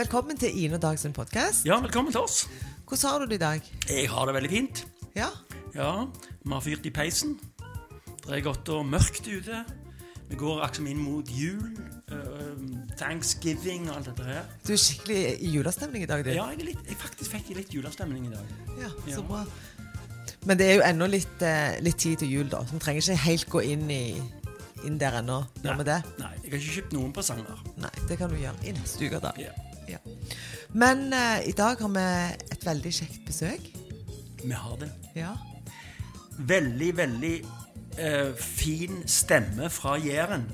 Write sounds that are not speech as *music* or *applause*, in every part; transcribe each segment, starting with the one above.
Velkommen til Ine og Dag sin podkast. Ja, velkommen til oss. Hvordan har du det i dag? Jeg har det veldig fint. Ja, Ja, vi har fyrt i peisen. Det er godt og mørkt ute. Vi går akkurat inn mot jul, thanksgiving og alt dette her. Du er skikkelig i julestemning i dag, du. Ja, jeg, litt, jeg faktisk fikk litt julestemning i dag. Ja, så Ja. bra. Men det er jo ennå litt, eh, litt tid til jul, da. Så vi trenger ikke helt gå inn, i, inn der ennå. Nei? Nei, jeg har ikke kjøpt noen presanger. Nei, det kan du gjøre i neste uke, da. Ja. Ja. Men eh, i dag har vi et veldig kjekt besøk. Vi har det. Ja. Veldig, veldig eh, fin stemme fra Jæren.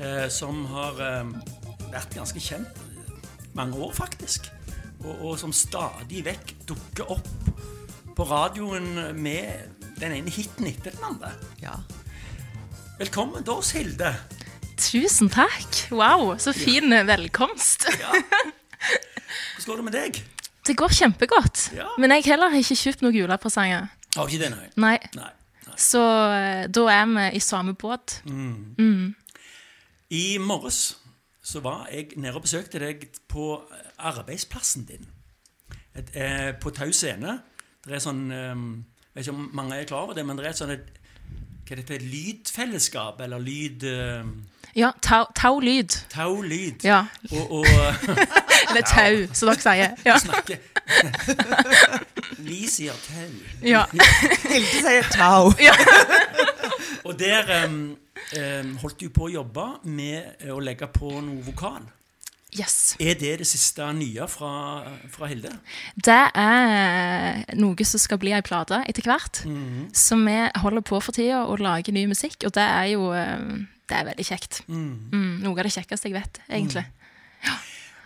Eh, som har eh, vært ganske kjent mange år, faktisk. Og, og som stadig vekk dukker opp på radioen med den ene hiten etter den andre. ja. Velkommen til oss, Hilde. Tusen takk. Wow, så fin velkomst. Ja. Hvordan går det med deg? Det går kjempegodt. Ja. Men jeg heller har ikke kjøpt noen julepresanger. Har ikke det, nei? Nei. Nei. nei. Så eh, da er vi i samme båt. I morges så var jeg nede og besøkte deg på arbeidsplassen din. Et, eh, på Tau scene. Det er sånn eh, Jeg vet ikke om mange er klar over det, men det er et sånn et, hva det heter, lydfellesskap, eller lyd eh, Ja, tau, tau lyd. Tau lyd. Ja. Og, og *laughs* Eller tau, som dere sier. Ja. snakke *laughs* Vi sier tau. ja. *laughs* Hilde sier tau. Og der um, um, holdt du på å jobbe med å legge på noe vokal. Yes. Er det det siste nye fra, fra Hilde? Det er noe som skal bli ei plate etter hvert. Så vi holder på for tida å lage ny musikk, og det er jo eh, det er veldig kjekt. Mm, noe av det kjekkeste jeg vet, egentlig.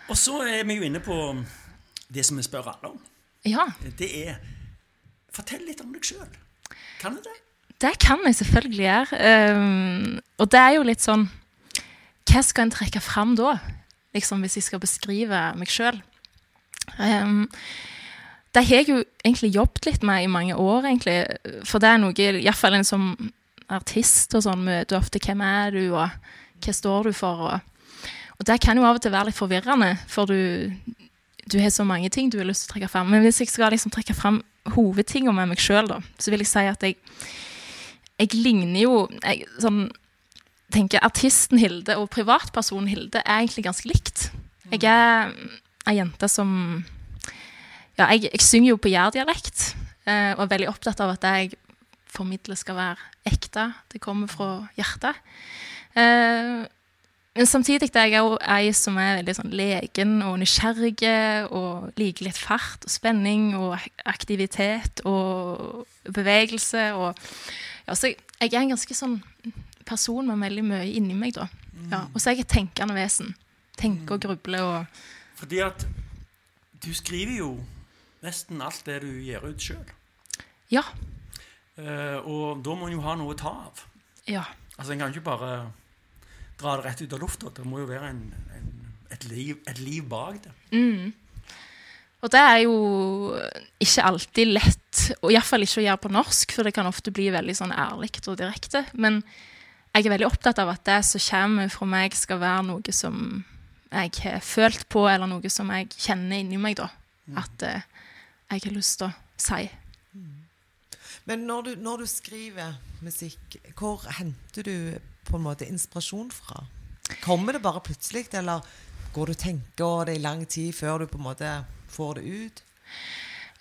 Og så er vi jo inne på det som vi spør alle om. Ja, Det er Fortell litt om deg sjøl. Kan du det? det kan jeg selvfølgelig gjøre. Um, og det er jo litt sånn Hva skal en trekke fram da? Liksom Hvis jeg skal beskrive meg sjøl. Um, det har jeg jo egentlig jobbet litt med i mange år, egentlig. For det er noe Iallfall en som artist og sånn møter ofte hvem er du, og hva står du for, og, og det kan jo av og til være litt forvirrende, for du, du har så mange ting du har lyst til å trekke fram. Men hvis jeg skal liksom trekke fram hovedtinga med meg sjøl, så vil jeg si at jeg, jeg ligner jo jeg, sånn, tenker Artisten Hilde og privatpersonen Hilde er egentlig ganske likt. Jeg er ei jente som Ja, jeg, jeg synger jo på jærdialekt, eh, og er veldig opptatt av at det jeg formidler, skal være ekte. Det kommer fra hjertet. Eh, men samtidig er jeg òg ei som er veldig sånn leken og nysgjerrig og liker litt fart og spenning og aktivitet og bevegelse. Og, ja, så jeg, er en ganske sånn person med veldig mye inni meg, da. Ja, og så er jeg et tenkende vesen. Tenker og grubler og Fordi at du skriver jo nesten alt det du gjør ut sjøl. Ja. og da må en jo ha noe å ta av. Ja. Altså En kan ikke bare dra det rett ut av lufta. Det må jo være en, en, et, liv, et liv bak det. Og det er jo ikke alltid lett, og iallfall ikke å gjøre på norsk, for det kan ofte bli veldig sånn ærlig og direkte. Men jeg er veldig opptatt av at det som kommer fra meg, skal være noe som jeg har følt på, eller noe som jeg kjenner inni meg, da. At eh, jeg har lyst til å si. Men når du, når du skriver musikk, hvor henter du på en måte inspirasjon fra? Kommer det bare plutselig, eller går du og tenker det i lang tid før du på en måte får det ut?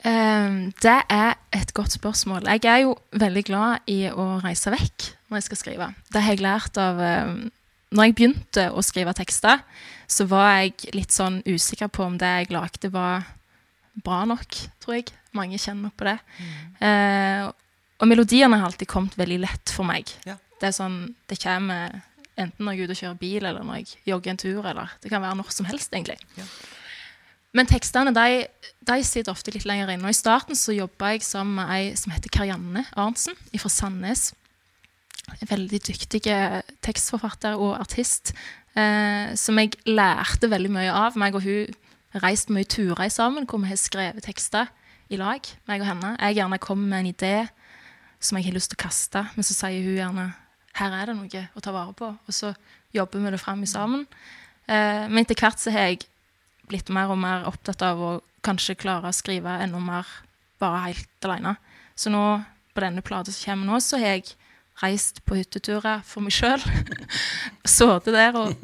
Ehm, det er et godt spørsmål. Jeg er jo veldig glad i å reise vekk når jeg skal skrive. Det har jeg lært av ehm, Når jeg begynte å skrive tekster, så var jeg litt sånn usikker på om det jeg lagde, var bra nok, tror jeg. Mange kjenner nok på det. Eh, og melodiene har alltid kommet veldig lett for meg. Ja. Det er sånn, det kommer enten når jeg er ute og kjører bil, eller når jeg jogger en tur, eller det kan være når som helst, egentlig. Ja. Men tekstene de, de sitter ofte litt lenger inne. Og I starten så jobba jeg sammen med ei som heter Karianne Arntzen fra Sandnes. En veldig dyktig tekstforfatter og artist. Eh, som jeg lærte veldig mye av. Meg og hun reiste mye turer sammen hvor vi har skrevet tekster i lag. meg og henne. Jeg gjerne kommer med en idé som jeg har lyst til å kaste, men så sier hun gjerne her er det noe å ta vare på. Og så jobber vi det fram sammen. Eh, men etter hvert så har jeg blitt mer og mer opptatt av å kanskje klare å skrive enda mer bare helt alene. Så nå, på denne plata som kommer nå, så har jeg reist på hytteturer for meg sjøl. *laughs* Sittet der og,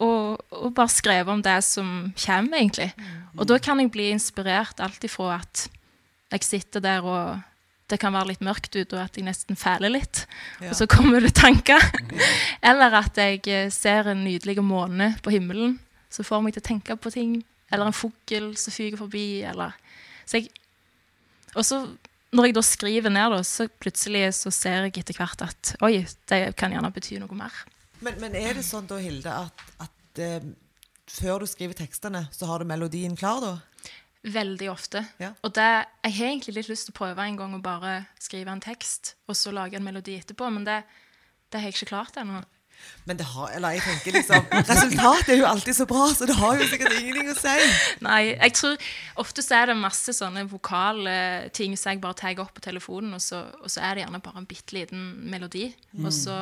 og, og, bare skrevet om det som kommer, egentlig. Og da kan jeg bli inspirert alt ifra at jeg sitter der og det kan være litt mørkt ute, og at jeg nesten fæler litt. Ja. Og så kommer det tanker. *laughs* Eller at jeg eh, ser en nydelig måne på himmelen som får meg til å tenke på ting. Eller en fugl som fyker forbi. Eller så jeg, Og så når jeg da skriver ned, da, så plutselig så ser jeg etter hvert at oi, det kan gjerne bety noe mer. Men, men er det sånn da, Hilde, at, at eh, før du skriver tekstene, så har du melodien klar da? Veldig ofte. Ja. Og det, jeg har egentlig litt lyst til å prøve en gang å bare skrive en tekst, og så lage en melodi etterpå, men det, det har jeg ikke klart ennå. Men det har, eller jeg tenker liksom, resultatet er jo alltid så bra, så det har jo sikkert ingenting å si. Nei, jeg tror ofte så er det masse sånne vokale ting som jeg bare tar opp på telefonen, og så, og så, er det gjerne bare en bitte liten melodi. Mm. Og så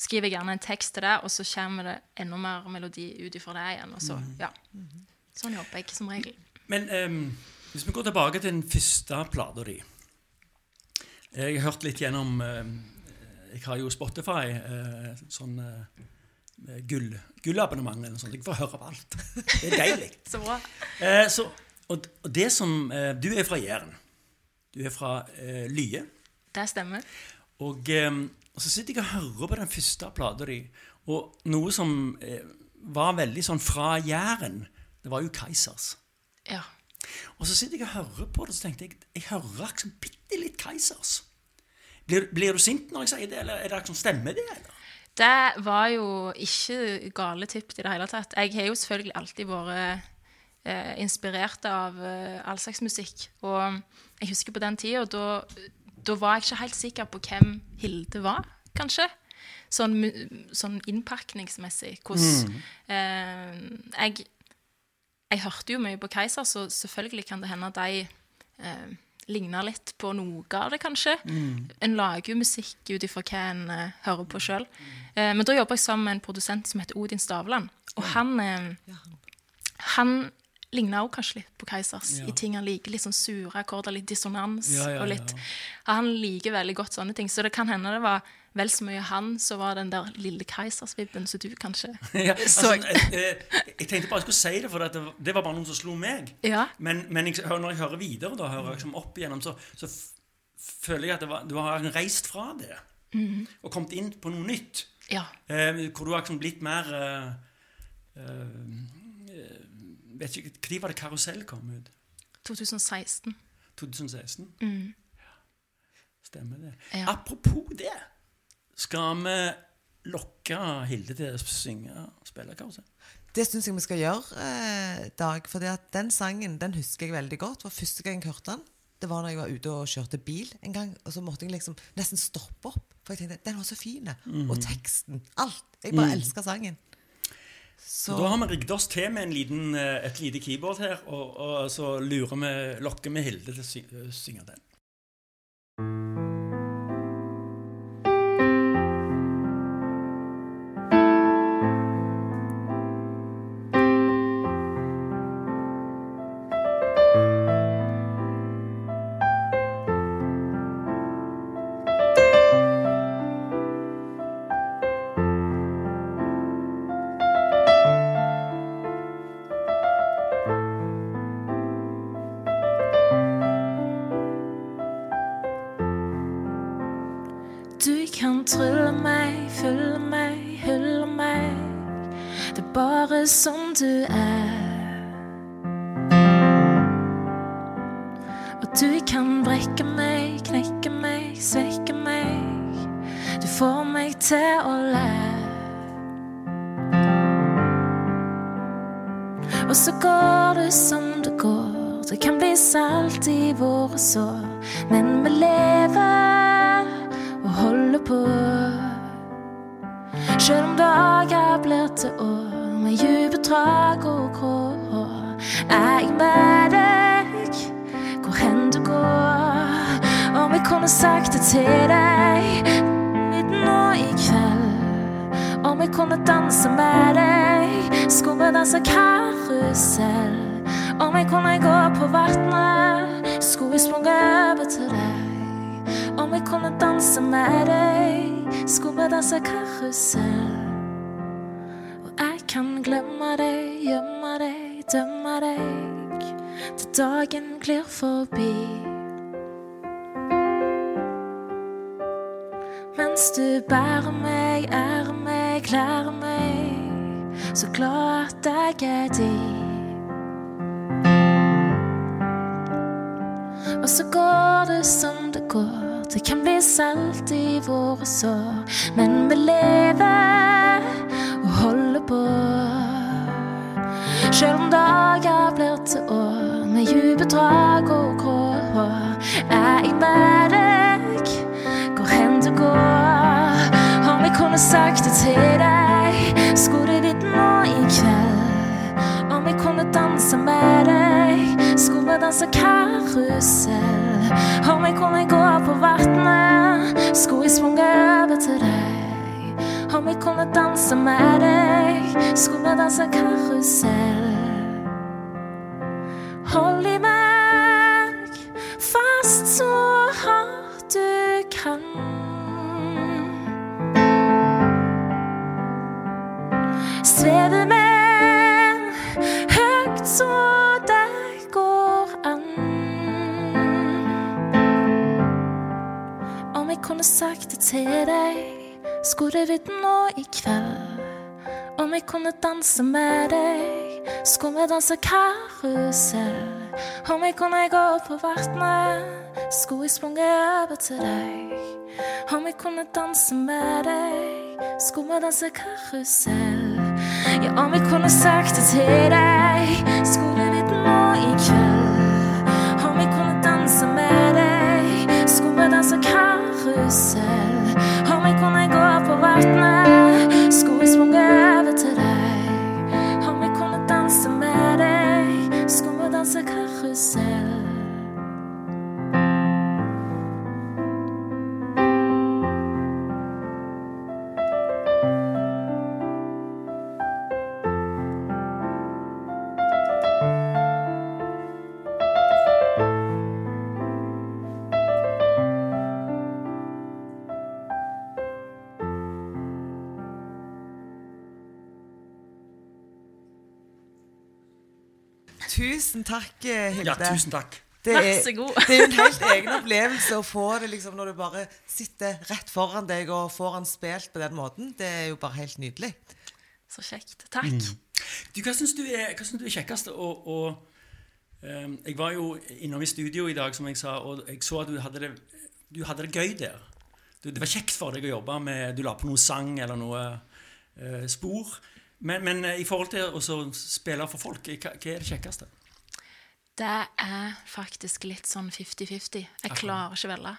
skriver jeg gjerne en tekst til det, og så kommer det enda mer melodi ut ifra det igjen. Og så, mm. ja. Sånn jobber jeg som regel. Men um, hvis vi går tilbake til den første plata di Jeg har hørt litt gjennom uh, Jeg har jo Spotify, eh, sånn eh, gull, gullabonnement eller noe sånt. Jeg får høre på alt. Det er deilig. *laughs* så bra. Eh, så, og, og, det som Du er fra Jæren. Du er fra Lye. Det stemmer. Og, um, og, så sitter jeg og hører på den første plata di, og noe som var veldig sånn fra Jæren, det var jo Keisers. Ja. Og så sitter jeg og hører på det, og så tenkte jeg jeg hører liksom bitte litt Keisers. Blir, blir, du sint når jeg sier det, eller er det sånn, stemmer det? eller? Det var jo ikke gale tipt i det hele tatt. Jeg har jo selvfølgelig alltid vært eh, inspirert av eh, all slags musikk. Og jeg husker på den tida, da, da var jeg ikke helt sikker på hvem Hilde var, kanskje. Sånn, sånn innpakningsmessig. Hvordan mm. eh, Jeg jeg hørte jo mye på Keiser, så selvfølgelig kan det hende at de eh, ligner litt på noe av det, kanskje. Mm. En lager jo musikk ut ifra hva en uh, hører på sjøl. Uh, men da jobber jeg sammen med en produsent som heter Odin Stavland. Og han, uh, han ligner også kanskje litt på Keisers ja. i ting han liker. Litt sånn sure akkorder, litt dissonans. Ja, ja, og litt, Han liker veldig godt sånne ting. Så det kan hende det var vel så mye han som var den der lille keisersvibben som du kanskje *laughs* ja, altså, jeg, jeg, jeg, tenkte bare jeg skulle si det, for det, det var bare noen som slo meg. Ja. Men, men jeg, når jeg hører videre, da hører jeg liksom opp igjennom, så, så føler jeg at var, du har reist fra det mm. og kommet inn på noe nytt. Ja. Eh, hvor du har liksom blitt mer eh, eh, vet ikke, Når var det 'Karusell' kom ut? 2016. 2016? Mm. Stemmer det. Ja. Apropos det, skal vi lokke Hilde til å synge og spille? Det syns jeg vi skal gjøre, eh, Dag. For den sangen den husker jeg veldig godt. For første gang jeg hørte den, det var når jeg var ute og kjørte bil en gang. Og så måtte jeg liksom nesten stoppe opp. For jeg tenkte den var så fin. Mm. Og teksten. Alt. Jeg bare mm. elsker sangen. Så. Da har vi rigget oss til med liten, eh, et lite keyboard her, og, og så lurer vi, lokker vi Hilde til å synge den. Er jeg med deg hvor hen du går? Om jeg kunne sagt det til deg nå i kveld. Om jeg kunne danse med deg deg, skulle vi danse karusell. Om jeg kunne gå på vannet, skulle vi sprunget over til deg. Om jeg kunne danse med deg, skulle vi danse karusell. Og jeg kan glemme deg, gjemme deg, dømme deg, til dagen glir forbi. Mens du bærer meg, ærer meg, klær meg, så glad at jeg er din. Og så går det som det går, det kan bli salt i våre sår, men vi lever Selv om dager blir til år, med dype drag og grå hår, er jeg med deg hvor hen du går. Om jeg kunne sagt det til deg, skulle du vite nå i kveld. Om jeg kunne danse med deg, skulle vi danse karusell. Om jeg kunne gå på vannet, skulle jeg sprunget over til deg. Om jeg kunne danse med deg, skulle vi danse karusell. Hold i kunne danse med deg, skulle vi danse karusell. Om jeg kunne gå på vannet, skulle jeg sprunget over til deg. Om jeg kunne danse med deg, skulle vi danse karusell. Ja, om jeg kunne sagt det til deg, skulle vi nå i kveld. Om jeg kunne danse med deg, skulle vi danse karusell. Om jeg kunne gå på vannet, Tusen takk, eh, Hilde. Ja, tusen takk. Det Vær er, så god. det er en helt egen opplevelse å få det liksom når du bare sitter rett foran deg og får han spilt på den måten. Det er jo bare helt nydelig. Så kjekt. Takk. Du, hva syns du er, hva synes du er kjekkest? å, å um, jeg var jo innom i studio i dag, som jeg sa, og jeg så at du hadde det, du hadde det gøy der. Du, det var kjekt for deg å jobbe med Du la på noe sang eller noe uh, spor. Men, men i forhold til å spille for folk, hva, hva er det kjekkeste? Det er faktisk litt sånn 50-50. Jeg klarer ikke å velge.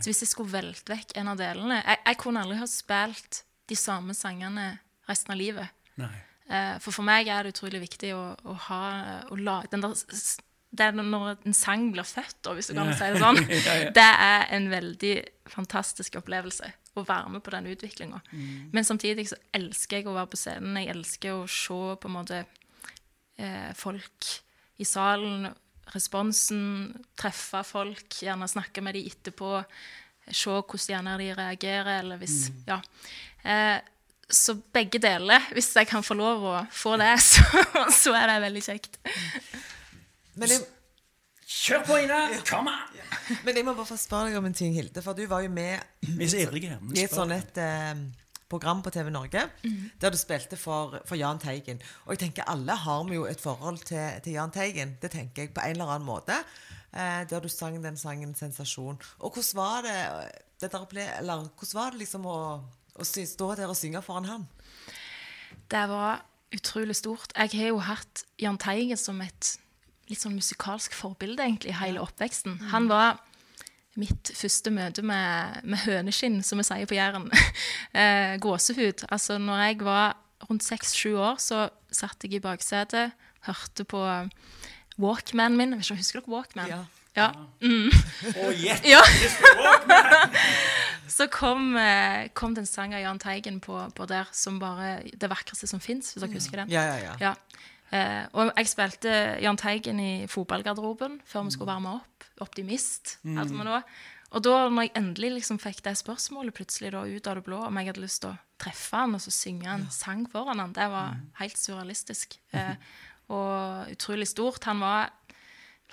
Så hvis jeg skulle velte vekk en av delene Jeg, jeg kunne aldri ha spilt de samme sangene resten av livet. Eh, For for meg er det utrolig viktig å, å ha å la, den der, Det er når en sang blir født, da, hvis du kan si det sånn. *laughs* Det er en veldig fantastisk opplevelse å være med på den utviklinga. Mm. Men samtidig så elsker jeg å være på scenen. Jeg elsker å se på en måte eh, folk i salen, responsen, treffe folk, gjerne snakke med dem etterpå, se hvordan gjerne de reagerer, eller hvis Mm. Ja. Eh, så begge deler, hvis jeg kan få lov å få det, *laughs* så, så er det veldig kjekt. Men jeg, Kjør på, Ine! Kom an! men jeg må bare få spørre deg om en ting, Hilde. For du var jo med i et sånn et eh, program på TV Norge mm. der du spilte for, for Jahn Teigen. Og jeg tenker alle har vi jo et forhold til, til Jahn Teigen. Det tenker jeg på en eller annen måte. Eh, der du sang den sangen 'Sensasjon'. Og hvordan var det, eh, det der, eller, hvordan var det liksom å, å stå der og synge foran han? Det var utrolig stort. Jeg har jo hatt Jahn Teigen som et litt sånn musikalsk forbilde egentlig hele oppveksten. Han var mitt første møte med, med høneskinn, som vi sier på Jæren. *laughs* eh, gåsehud. Altså, når jeg var rundt seks-sju år, så satt jeg i baksetet, hørte på Walkman min. Jeg vet Husker dere Walkman? Ja. ja. Mm. Oh, yes. *laughs* Ja. så kom, eh, kom den sangen av Jahn Teigen på, på der som bare Det vakreste som fins, hvis dere husker den. Ja, ja, ja. Ja. Eh, og jeg spilte Jahn Teigen i fotballgarderoben før vi skulle varme opp. Optimist. Mm. Altså. Og da når jeg endelig liksom fikk det spørsmålet plutselig da ut av det blå om jeg hadde lyst til å treffe han og så synge en sang foran han, det var helt surrealistisk. Eh, og utrolig stort. Han var en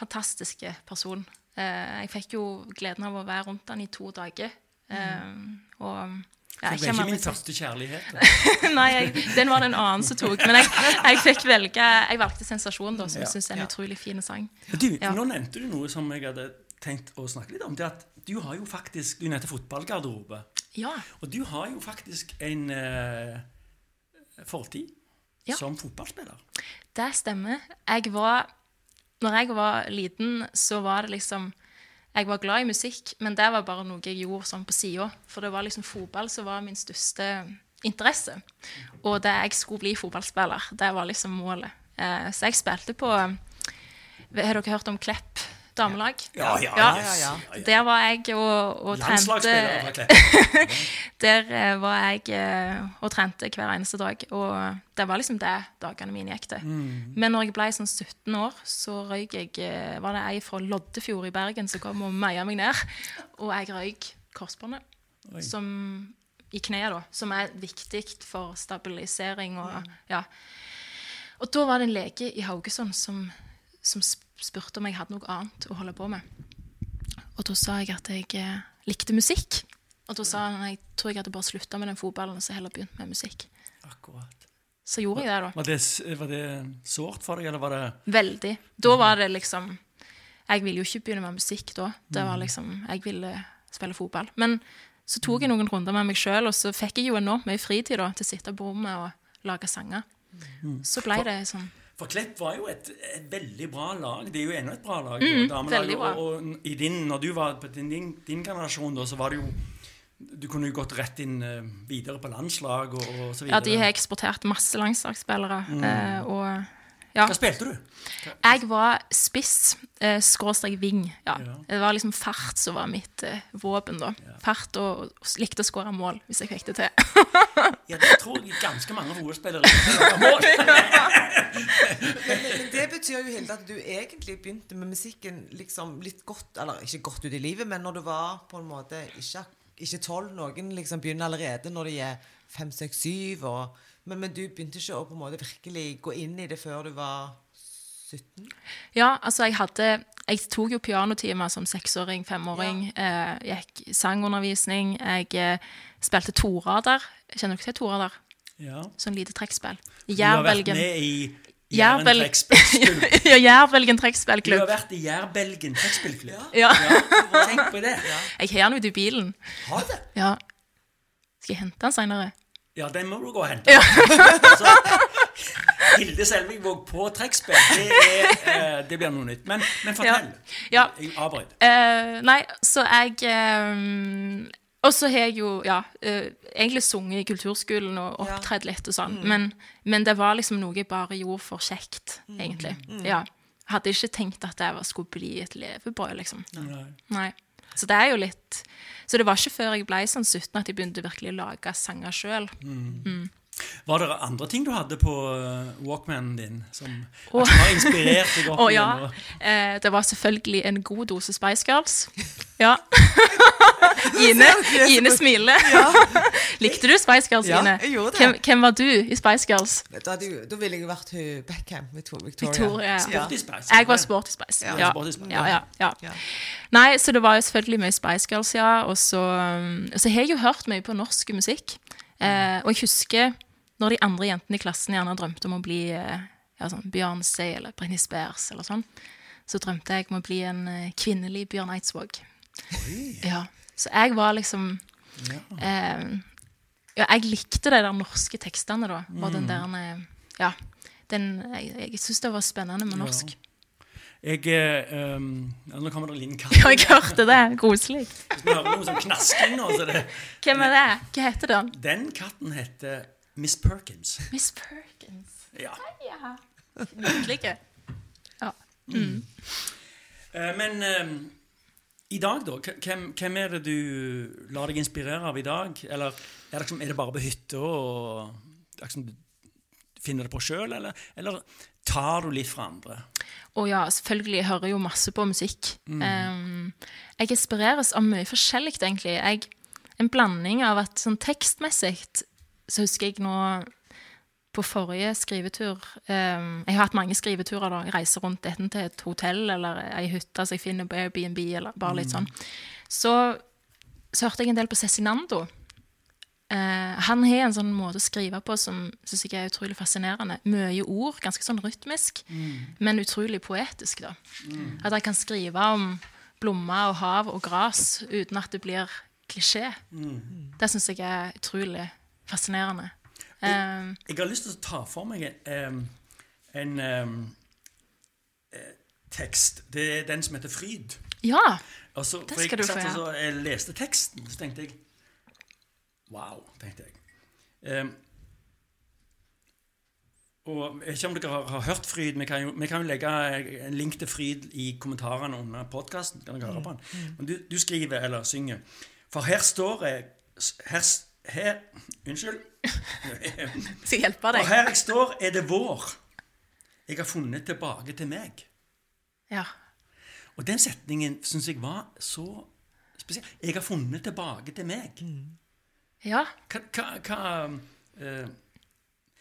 fantastisk person. Eh, jeg fikk jo gleden av å være rundt han i to dager. Eh, og ja, Det er ikke min første kjærlighet. *laughs* Nei, jeg, den var det en annen som tok. Men jeg, jeg fikk velge Jeg valgte 'Sensasjon', da, som Ja. jeg syns er en Ja. utrolig fin sang. Du, Ja. Nå nevnte du noe som jeg hadde tenkt å snakke litt om. Det at du har jo faktisk Du nevnte fotballgarderobe. Ja. Og du har jo faktisk en eh, fortid Ja. som fotballspiller. Det stemmer. Jeg var Når jeg var liten, så var det liksom Jeg var glad i musikk, men det var bare noe jeg gjorde sånn på sida. For det var liksom fotball som var min største interesse. Og det jeg skulle bli fotballspiller, det var liksom målet. Eh, så jeg spilte på Har dere hørt om Klepp damelag? Ja, ja, Ja. ja. Der var jeg og, og trente *laughs* Der eh, var jeg eh, og trente hver eneste dag. Og det var liksom det dagene mine gikk til. Men når jeg ble sånn 17 år, så røyk jeg eh, Var det ei fra Loddefjord i Bergen som kom og meia meg ned. Og jeg røyk korsbåndet som, i kneet, da. Som er viktig for stabilisering og Ja. Og da var det en lege i Haugesund som, som sp- spurte om jeg hadde noe annet å holde på med. Og da sa jeg at jeg eh, likte musikk. Og da sa han at jeg tror jeg hadde bare slutta med den fotballen og så heller begynt med musikk. Akkurat. Så gjorde jeg det, da. Var det, var det sårt for deg, eller var det Veldig. Da var det liksom Jeg ville jo ikke begynne med musikk da. Det var liksom Jeg ville spille fotball. Men så tok jeg noen runder med meg sjøl, og så fikk jeg jo enormt mye fritid da, til å sitte på rommet og lage sanger. Så ble det sånn For Klepp var jo et, et veldig bra lag. Det er jo ennå et bra lag. Mm, damelag, bra. Og, og i din, når du var på din, din, din generasjon, da, så var det jo Du kunne jo gått rett inn eh, videre på landslag og, og så videre. Ja, de har eksportert masse landslagsspillere. Mm. og ja. Hva spilte du? Jeg var spiss, eh, skråstrek ving. Ja. Ja. Det var liksom fart som var mitt eh, våpen, da. Fart og, og likte å skåre mål, hvis jeg fikk det til. *laughs* Ja, det tror jeg ganske mange OL-spillere gjør. *laughs* Men, men det betyr jo Hilde, at du egentlig begynte med musikken liksom litt godt Eller ikke godt ut i livet, men når du var på en måte ikke ikke tolv. Noen liksom begynner allerede når de er fem, seks, syv. Og, men, men du begynte ikke å på en måte virkelig gå inn i det før du var 17? Ja, altså jeg hadde Jeg tok jo pianotimer som seksåring, femåring. Eh, gikk sangundervisning. Jeg eh, spilte torader. Kjenner dere til torader? Ja. Sånn lite trekkspill. Du har vært Jærbelgen. med i Jæren Jærbel- trekkspillklubb. *laughs* ja, Jærbelgen Du har vært i Jærbelgen trekkspillklubb. Ja. Tenk på det. Jeg har den ute i bilen. Ha det. Ja. Skal jeg hente den seinere? Ja, den må du gå og hente. Altså, Hilde Selvigvåg på trekkspill, det, eh, det blir noe nytt. Men, men fortell. Ja. Jeg avbryter. Uh, nei, så jeg um, Og så har jeg jo ja, uh, egentlig sunget i kulturskolen og opptredd litt og sånn. Men, men det var liksom noe jeg bare gjorde for kjekt, egentlig. Ja. Hadde ikke tenkt at jeg skulle bli et levebrød, liksom. Nei. Nei. Så det er jo litt Så det var ikke før jeg ble sånn 17 at jeg begynte virkelig å lage sanger sjøl. Var det andre ting du hadde på eh, Walkmanen din som, oh. har inspirert deg opp *laughs* Oh, ja. Eh, det var selvfølgelig en god dose Spice Girls. *laughs* Ja. *laughs* Ine, Ine smiler. Likte du Spice Girls, Ja, Ine? jeg gjorde det. Hvem, hvem var du i Spice Girls? Da, hadde da ville jeg vært Beckham. Victor- Victoria. Victoria. Sporty Spice. Jeg var Sporty Spice. Ja. Ja. Sporty Spice. Ja, ja, ja. Ja. Nei, så det var jo selvfølgelig mye Spice Girls, ja. Og så, um, så har jeg jo hørt mye på norsk musikk. Eh, og jeg husker når de andre jentene i klassen gjerne drømte om å bli eh, ja, sånn Beyoncé eller Britney Spears eller sånn, så drømte jeg om å bli en eh, kvinnelig Bjørn Eidsvåg. Ja. Så jeg var liksom eh, Ja, jeg likte de der norske tekstene, da. Og den der eh, Ja. Den, jeg jeg syns det var spennende med norsk. Jeg eh, um, Nå kommer det en liten katt. *laughs* Ja, jeg hørte det. Koselig. Hvis vi hører noe sånn knasking nå, så det Hvem er det? Hva heter den? Den katten heter Miss Perkins. Miss Perkins. Ja. Ja. Nydelig. Ja. Mm. men eh, I dag, da? Hvem, hvem er det du lar deg inspirere av i dag? Eller er det, liksom, er det bare på hytta og liksom, du finner det på sjøl, eller, eller tar du litt fra andre? Og ja, selvfølgelig, jeg hører jo masse på musikk. Um, jeg inspireres av mye forskjellig, egentlig. Jeg, en blanding av at sånn tekstmessig så husker jeg nå på forrige skrivetur um, Jeg har hatt mange skriveturer. da, Jeg reiser rundt enten til et hotell eller ei hytte så jeg finner på Airbnb, eller bare litt sånn. Så, så hørte jeg en del på Cezinando. Eh, han har en sånn måte å skrive på som synes jeg er utrolig fascinerende. Mye ord, ganske sånn rytmisk, men utrolig poetisk. da. At jeg kan skrive om blomster og hav og gras uten at det blir klisjé. Det syns jeg er utrolig fascinerende. Eh, Jeg har lyst til å ta for meg en, en em, eh, tekst. Det er den som heter Fryd. ja. Altså, Det skal du få, satt og Jeg leste teksten, så tenkte jeg Wow, tenkte jeg. Em, og Jeg vet ikke om dere har, har hørt Fryd. Vi kan, jo, vi kan jo legge en link til Fryd i kommentarene under podkasten. Kan dere høre på den? Men du, du skriver, eller synger For her står jeg Her, her Unnskyld. *laughs* Skal jeg hjelpe deg? For her jeg står, er det vår. Jeg har funnet tilbake til meg. Ja. Og den setningen syns jeg var så spesiell. Jeg har funnet tilbake til meg. Ja. Hva, hva, hva uh,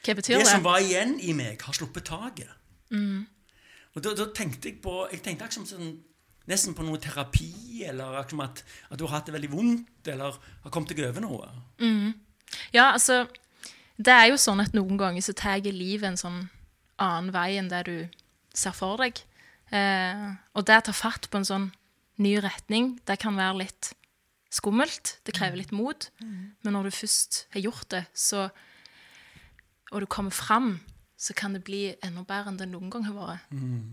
Hva betyr Det Det som var igjen i meg, har sluppet taket. Og da, da tenkte jeg på Jeg tenkte liksom sånn, nesten på noe terapi, eller at, at du har hatt det veldig vondt, eller har kommet deg over noe. Ja, altså Det er jo sånn at noen ganger så tar livet en sånn annen vei enn det du ser for deg. Eh, og det å ta fatt på en sånn ny retning, det kan være litt skummelt. Det krever litt mot. Men når du først har gjort det, så, og du kommer fram, så kan det bli enda bedre enn det noen gang har vært.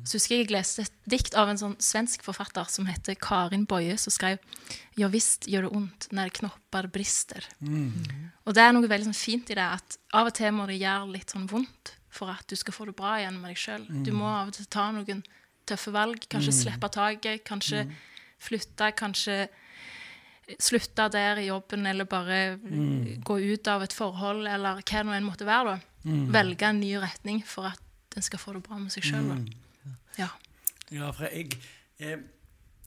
Så husker jeg jeg leste et dikt av en sånn svensk forfatter som heter Karin Boje, som skrev Ja visst gjør det ondt når knopper brister. Og det er noe veldig sånn fint i det, at av og til må det gjøre litt sånn vondt for at du skal få det bra igjen med deg sjøl. Du må av og til ta noen tøffe valg. Kanskje slippe taket, kanskje flytte, kanskje slutte der i jobben, eller bare gå ut av et forhold, eller hva det nå enn måtte være. da. Velge en ny retning for at en skal få det bra med seg sjøl. Ja. Ja, for jeg, jeg,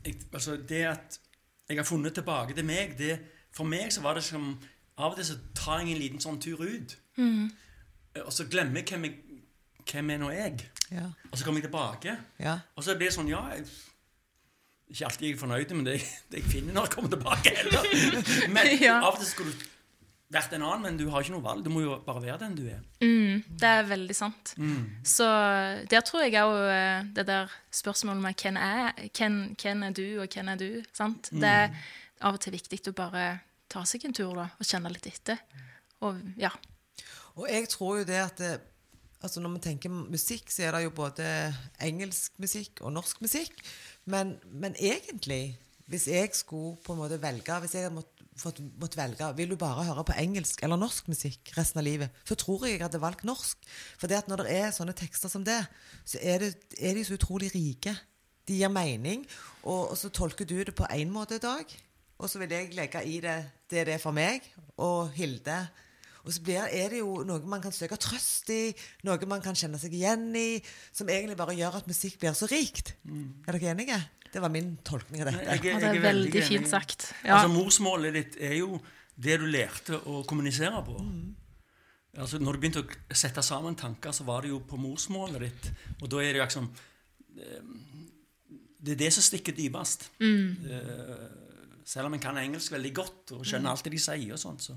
jeg Altså, det at jeg har funnet tilbake til meg, det For meg så var det som Av og til så tar jeg en liten sånn tur ut. Eh, Og så glemmer jeg hvem, jeg, hvem er nå jeg. Ja. Og så kommer jeg tilbake. ja. Og så blir det sånn Ja, ikke alltid jeg er fornøyd med det, det jeg finner når jeg kommer tilbake heller. *laughs* Men Ja. av og til skulle du vært en annen, men du har ikke noe valg. Du må jo bare være den du er. Det er veldig sant. Så der tror jeg òg det der spørsmålet med hvem er, hvem, hvem er du, og hvem er du? sant? Det er av og til viktig å bare ta seg en tur da, og kjenne litt etter. Og ja. Og jeg tror jo det at det, altså Når vi tenker musikk, så er det jo både engelsk musikk og norsk musikk. Men, men egentlig, hvis jeg skulle på en måte velge Hvis jeg måtte, fått, velge Vil du bare høre på engelsk eller norsk musikk resten av livet, så tror jeg jeg hadde valgt norsk. For det at når det er sånne tekster som det, så er, det, er de så utrolig rike. De gir mening, og, og så tolker du det på én måte i dag. Og så vil jeg legge i det det det er for meg, og Hilde og så blir, er det jo noe man kan søke trøst i, noe man kan kjenne seg igjen i, som egentlig bare gjør at musikk blir så rikt. Er dere enige? Det var min tolkning av dette. Jeg, jeg, det er veldig fint sagt. Ja. Altså, morsmålet ditt er jo det du lærte å kommunisere på. Altså, når du begynte å sette sammen tanker, så var det jo på morsmålet ditt. Og da er det jo liksom eh, Det er det som stikker dypest. Mm. selv om en kan engelsk veldig godt og skjønner alt det de sier, og sånt, så,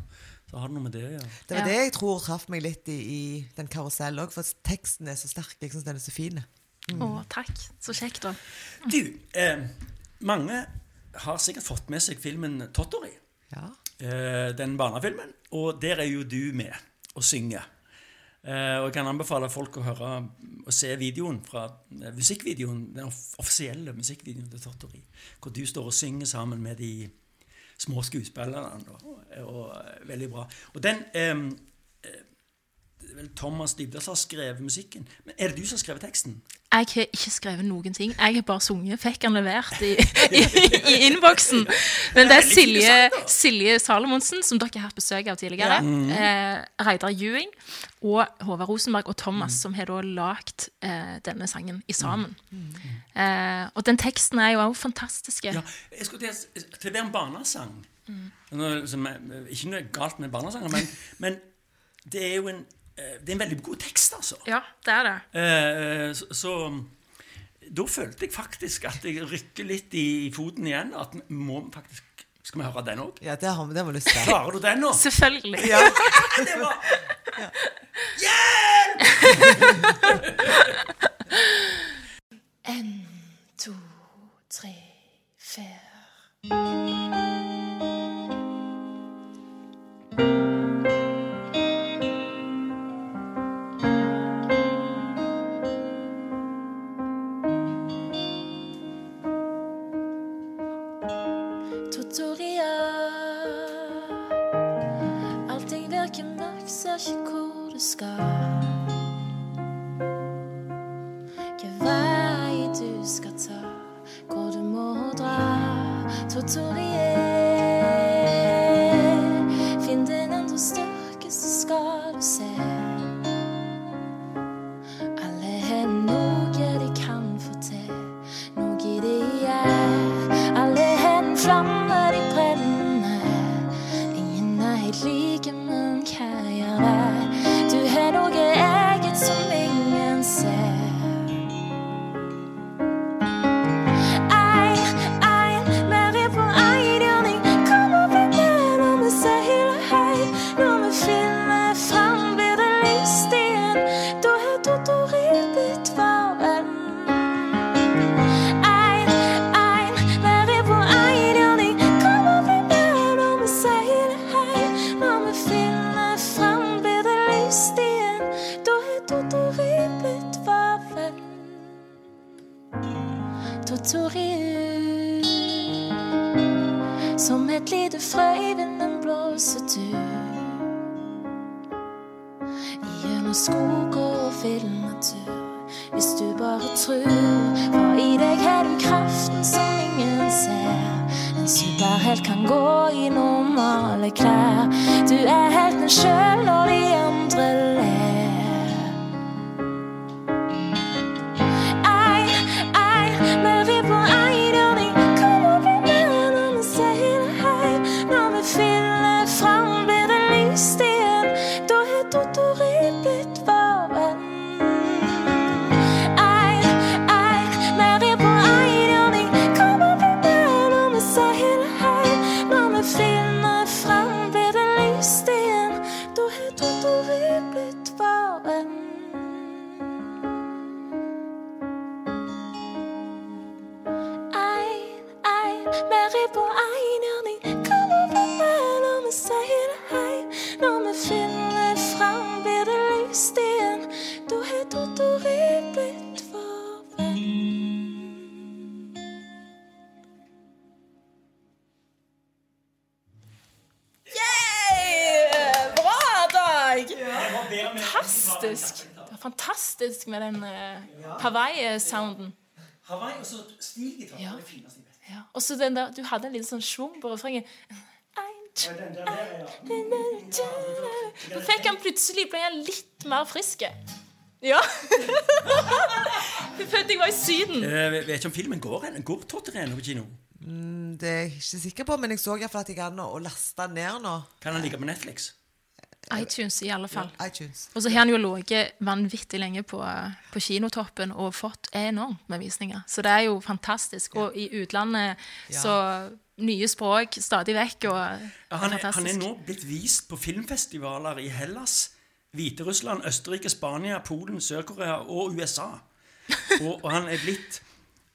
så har du noe med det å gjøre. Det var Ja. det jeg tror traff meg litt i, i den karusellen òg, for teksten er så sterk. Jeg syns den er så fin. Å, takk. Så kjekt, da. Du, eh, mange har sikkert fått med seg filmen 'Tottori'. Ja. eh, den barnefilmen. Og der er jo du med og synger. Eh, og jeg kan anbefale folk å høre og se videoen fra eh, musikkvideoen, den offisielle musikkvideoen til Tottori. Hvor du står og synger sammen med de små skuespillerne. Og, og eh, veldig bra. Og den eh, eh, Det er vel Thomas Dybdahl som har skrevet musikken. Men er det du som har skrevet teksten? Jeg har ikke skrevet noen ting. Jeg har bare sunget. Fikk han levert i, *laughs* i, i innboksen. Men det er Silje, Silje Salomonsen, som dere har hatt besøk av tidligere. Eh, Reidar Ewing og Håvard Rosenberg og Thomas, som har da lagd eh, denne sangen i sammen. Eh, og den teksten er jo òg fantastisk. Ja, jeg skulle til, til å være en barnesang Nå, som er, Ikke noe galt med barnesanger, men, men det er jo en, det er en veldig god tekst, altså. Ja, det er det. Eh, så, så da følte jeg faktisk at jeg rykker litt i foten igjen. At må faktisk Skal vi høre den òg? Ja, det har vi, det har vi lyst til. Klarer du den nå? Selvfølgelig. Ja. *laughs* Det var Hjelp! En, to, tre, fire. Totoriu. Som et lite frø i vinden blåser du. Gjennom skog Fantastisk. Det var fantastisk med den uh, Hawaii-sounden. Hawaii og så stilgitar. Ja. Det fineste jeg vet. Ja. Og så den der, du hadde en liten sånn schwung på refrenget. Da *laughs* fikk han plutselig ble han litt mer frisk. Ja. *laughs* Jeg følte jeg var i Syden. Eh, vet ikke om filmen går ennå. Går Totterien på kino? Det er jeg ikke sikker på, men jeg så iallfall at jeg kan å laste den ned nå. Kan han ligge på Netflix? iTunes, i alle fall. iTunes. Og så har han jo ligget vanvittig lenge på, på kinotoppen og fått enormt med visninger. Så det er jo fantastisk. Og i utlandet så nye språk stadig vekk. Og Ja, han, er, han er nå blitt vist på filmfestivaler i Hellas, Hviterussland, Østerrike, Spania, Polen, Sør-Korea og USA. Og, og han er blitt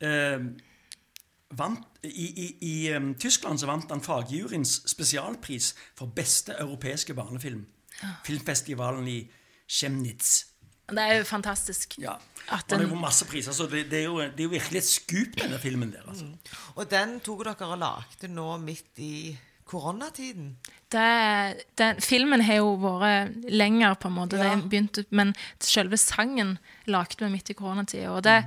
eh, vant, I i, i um, Tyskland så vant han fagjuryens spesialpris for beste europeiske barnefilm. Filmfestivalen i Chemnitz. Det er jo fantastisk. Ja. At Han har den- jo masse priser, så det, det, er jo, det er jo virkelig et skup, denne filmen der. altså. Og den tok dere og lagde nå midt i koronatiden? det, den, filmen har jo vært lenger, på en måte. Ja. Den begynte, men selve sangen lagde vi midt i koronatida. Og det,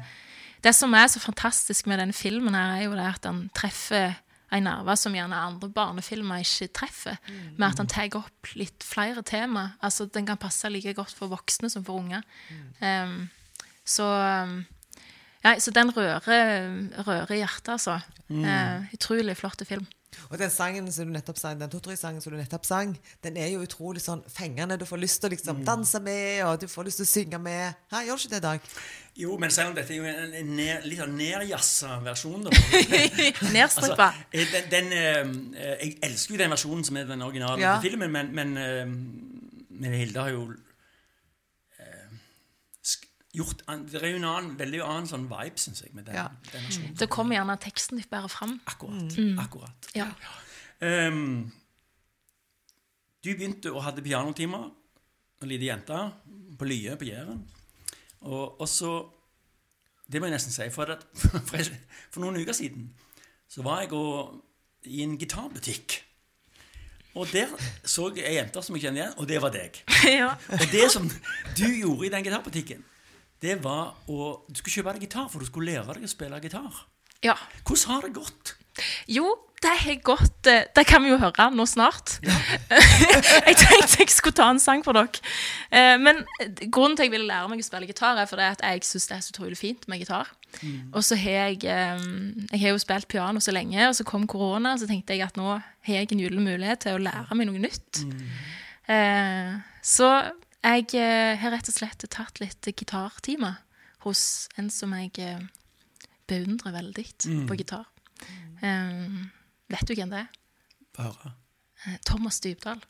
det som er så fantastisk med denne filmen, her er jo det at den treffer en nerve som gjerne andre barnefilmer ikke treffer. Med at han tar opp litt flere tema. Altså, Den kan passe like godt for voksne som for unge. Um, så um, Nei, så den rører, rører hjertet, altså. Eh, utrolig flott film. Og den sangen som du nettopp sang, den Tottori-sangen som du nettopp sang, den er jo utrolig sånn fengende. Du får lyst til å liksom danse med, og du får lyst til å synge med. Hæ, gjør du ikke det, Dag? Jo, men selv om dette er jo en, en ned, litt sånn nedjazza versjon. *laughs* Nedstrippa. altså, den, den, eh, jeg elsker jo den versjonen som er den originale Ja. filmen, men, men, eh, men Hilde har jo eh, gjort an, Det er jo en annen, veldig annen sånn vibe, syns jeg, med den, Ja. den versjonen. Da kommer gjerne teksten litt bedre fram. Akkurat. akkurat. Ja. Ehm, du begynte og hadde pianotimer, en liten jente, på Lye på Jæren. Og, og så Det må jeg nesten si. For, at, *laughs* for, for noen uker siden så var jeg og, i en gitarbutikk. Og der så jeg ei jente som jeg kjenner igjen, og det var deg. *laughs* ja. Og det som du gjorde i den gitarbutikken, det var å Du skulle kjøpe deg gitar, for du skulle lære deg å spille gitar. ja. Hvordan har det gått? Jo, det har gått eh, Det kan vi jo høre nå snart. *laughs* jeg tenkte jeg skulle ta en sang for dere. Eh, Men grunnen til at jeg ville lære meg å spille gitar, er fordi at jeg syns det er så utrolig fint med gitar. Og så har jeg eh, Jeg har jo spilt piano så lenge, og så kom korona, og så tenkte jeg at nå har jeg en gyllen mulighet til å lære meg noe nytt. Mm. Så jeg eh, har rett og slett tatt litt gitartimer hos en som jeg eh, beundrer veldig på gitar. Um, vet du hvem det er? Få høre. Eh, Thomas Dybdahl.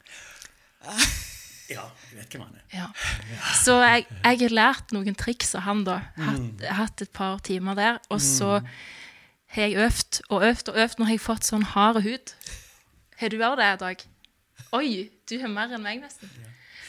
*laughs* Ja, jeg vet hvem han er. Ja. Så jeg, jeg har lært noen triks av han, da. Hatt, hatt et par timer der. Og så har jeg øvd og øvd og øvd. Nå har jeg fått sånn hard hud. Har du òg det, Dag? Oi, du har mer enn meg, nesten.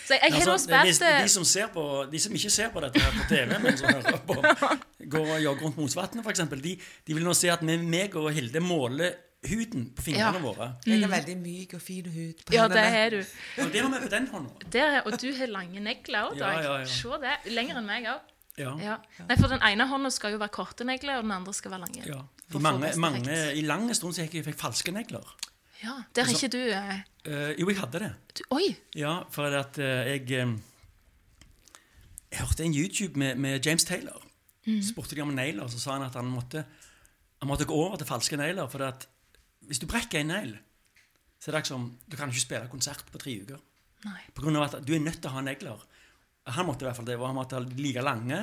Så jeg, jeg har Altså, de, spilt de, som ser på, de som ikke ser på dette her på TV, men som hører på, *laughs* går og jogger rundt Mosvatnet f.eks., de, de vil nå se at vi, meg og Hilde måler huden på fingrene Ja. våre. Jeg har veldig myk og fin hud på Ja, det er har du. Og det har vi på den hånda. Og du har lange negler òg, Ja, Dag. ja, ja. Se det. Lenger enn meg òg. Ja. Ja. Nei, for den ene hånda skal jo være korte negler, og den andre skal være lange. ja. I, mange, mange. I lange stund så jeg fikk falske negler. Ja, Der er ikke du, eh, Eh, jo, jeg hadde det. Oi! Ja, for at uh, jeg eh, Jeg hørte en YouTube med, med James Taylor. Spurte de om negler, så sa han at han måtte Han måtte gå over til falske negler. For at hvis du brekker en negl, så er det som Du kan ikke spille konsert på tre uker. Nei. På grunn av at du er nødt til å ha negler. Han måtte i hvert fall det. og Han måtte ha like lange.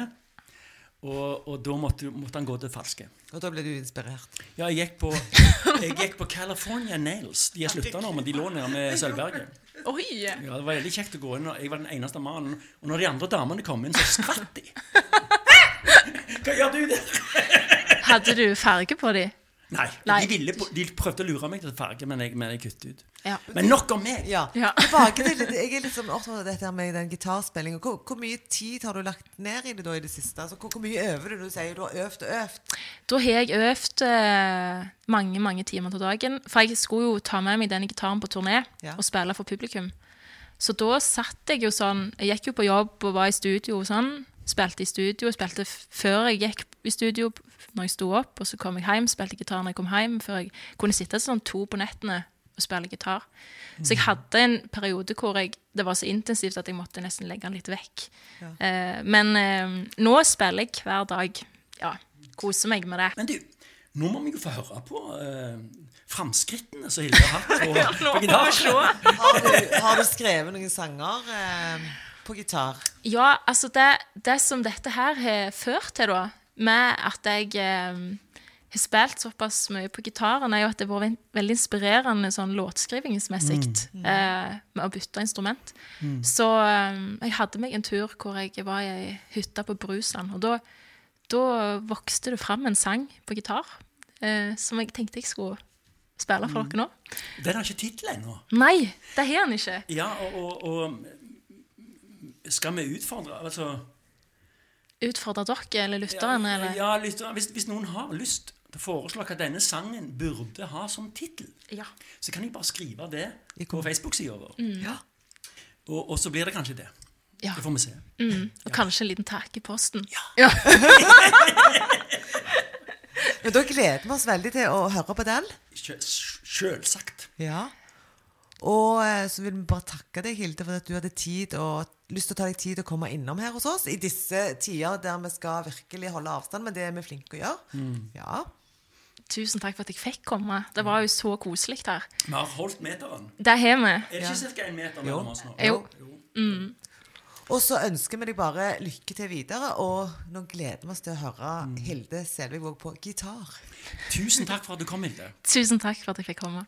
Og, og da måtte, måtte han gå til falske. Og da ble du inspirert. Ja, jeg gikk på, *laughs* jeg gikk på California Nails. De har slutta nå, men de lå nede med Sølvberget. Oi! Ja, Det var veldig kjekt å gå inn, og jeg var den eneste mannen. Og når de andre damene kom inn, så skvatt de. *laughs* Hva gjør du der? Hadde du farge på de? Nei, Nei. De, ville, de prøvde å lure meg til farge, men jeg, men jeg kuttet ut. Ja. Men nok om meg! Ja. Ja. *laughs* Tilbake til Jeg er liksom opptatt av dette med den gitarspillingen. Hvor, hvor mye tid har du lagt ned i det da i det siste? Altså, hvor, hvor mye øver du? Du sier du har øvd og øvd. Da har jeg øvd eh, mange mange timer til dagen. For jeg skulle jo ta med meg denne gitaren på turné Ja. og spille for publikum. Så da satt jeg jo sånn Jeg gikk jo på jobb og var i studio og sånn. Spilte i studio. Spilte før jeg gikk i studio, når jeg sto opp. Og så kom jeg hjem, spilte gitar når jeg kom hjem. Før jeg kunne sitte sånn to på nettene og spille gitar. Så jeg hadde en periode hvor jeg, det var så intensivt at jeg måtte nesten legge den litt vekk. Eh, men eh, nå spiller jeg hver dag. Ja, koser meg med det. Men du, nå må vi jo få høre på uh, framskrittene som Hilde har hatt på, *laughs* på gitar. Har du, har du skrevet noen sanger eh, på gitar? Ja, altså det, det som dette her har ført til, da, med at jeg eh, har spilt såpass mye på gitaren, er jo at det har vært veldig inspirerende sånn låtskrivingsmessig eh, med å bytte instrument. Så eh, jeg hadde meg en tur hvor jeg var i ei hytte på Brusland, og da, da vokste det fram en sang på gitar eh, som jeg tenkte jeg skulle spille for dere nå. Den har ikke tittel ennå. Nei, det har den ikke. Ja, og, og, og Skal vi utfordre Altså Utfordre dere eller lytteren, eller? Ja, lytteren. hvis, hvis noen har lyst til å foreslå at denne sangen burde ha som tittel. Ja. Så kan de bare skrive det I på Facebook-sida vår. Ja. Og, og så blir det kanskje det. ja. Det får vi se. Og kanskje en liten takk i posten. Ja. *laughs* Men da gleder vi oss veldig til å høre på den. Sjø- Sjølsagt. Ja. Og eh, så vil vi bare takke deg, Hilde, for at du hadde tid og lyst til å ta deg tid til å komme innom her hos oss i disse tider der vi skal virkelig holde avstand, men det er vi flinke å gjøre. Ja. Tusen takk for at jeg fikk komme. Det var jo så koselig her. Vi har holdt meteren. Det har vi. Er det ikke ca. en meter mellom oss nå? Jo. Og så ønsker vi deg bare lykke til videre, og nå gleder vi oss til å høre Hilde Selvik Våg på gitar. Tusen takk for at du kom, Hilde. Tusen takk for at jeg fikk komme.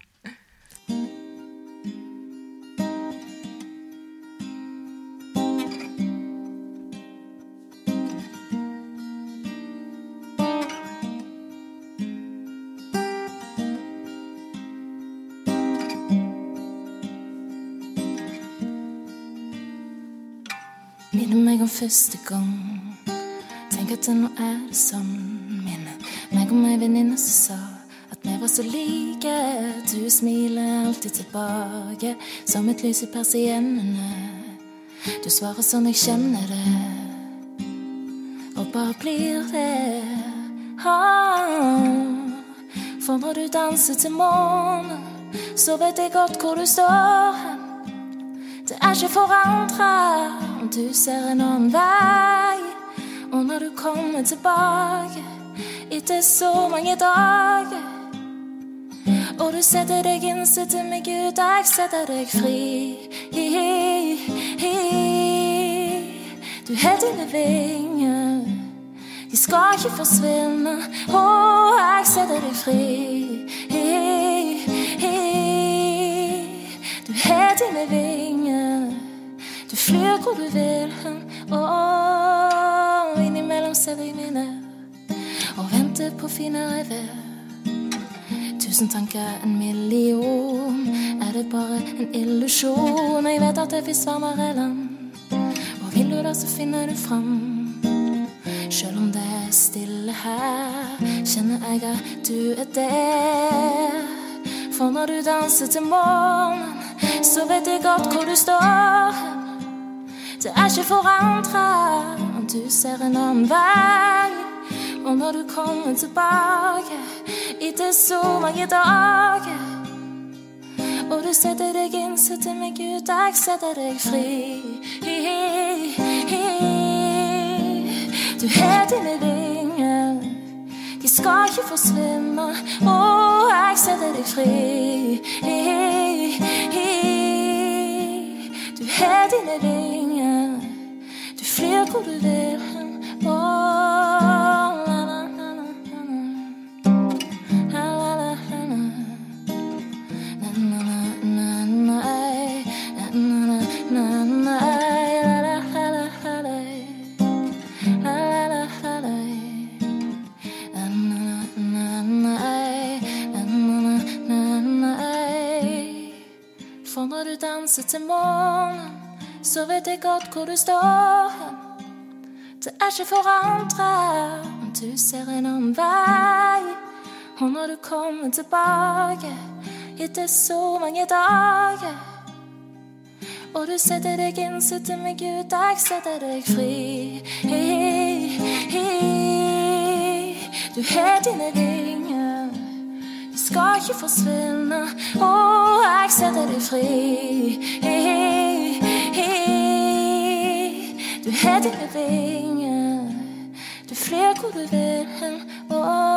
Minner meg om første gang. Tenk at det nå er det sånn. Minner meg om ei venninne som sa at vi var så like. Du smiler alltid tilbake som et lys i persiennene. Du svarer sånn jeg kjenner det, og bare blir det. Ah. For når du danser til morgen, så vet jeg godt hvor du står. Det er ikke forandra om du ser en annen vei. Og når du kommer tilbake etter så mange dager Og du setter deg inn, setter meg ut, jeg setter deg fri. Du har dine vinger, de skal ikke forsvinne. Og jeg setter deg fri. Du har dine vinger, flyr hvor du vil hen. Og innimellom ser vi mine og venter på finere vær. Tusen tanker, en million. Er det bare en illusjon? Jeg vet at det fins varmere land. Og vil du da, så finner du fram. Sjøl om det er stille her, kjenner jeg at du er der. For når du danser til morgenen, så vet jeg godt hvor du står Det er ikke forandra du ser en annen vei. Og når du kommer tilbake etter så mange dager Og du setter deg inn, setter meg ut, jeg setter deg fri. Du har dine vinger, de skal ikke forsvinne. Og jeg setter deg fri. Du har dine vinger, så vet jeg godt hvor du står er ikke forandra Men du ser en annen vei. Og når du kommer tilbake etter så mange dager Og du setter deg inn, setter meg ut, jeg setter deg fri. Du har dine ringer, de skal ikke forsvinne. Og jeg setter deg fri. Du har dine vinger, du flyr hvor du vil hen. Åh,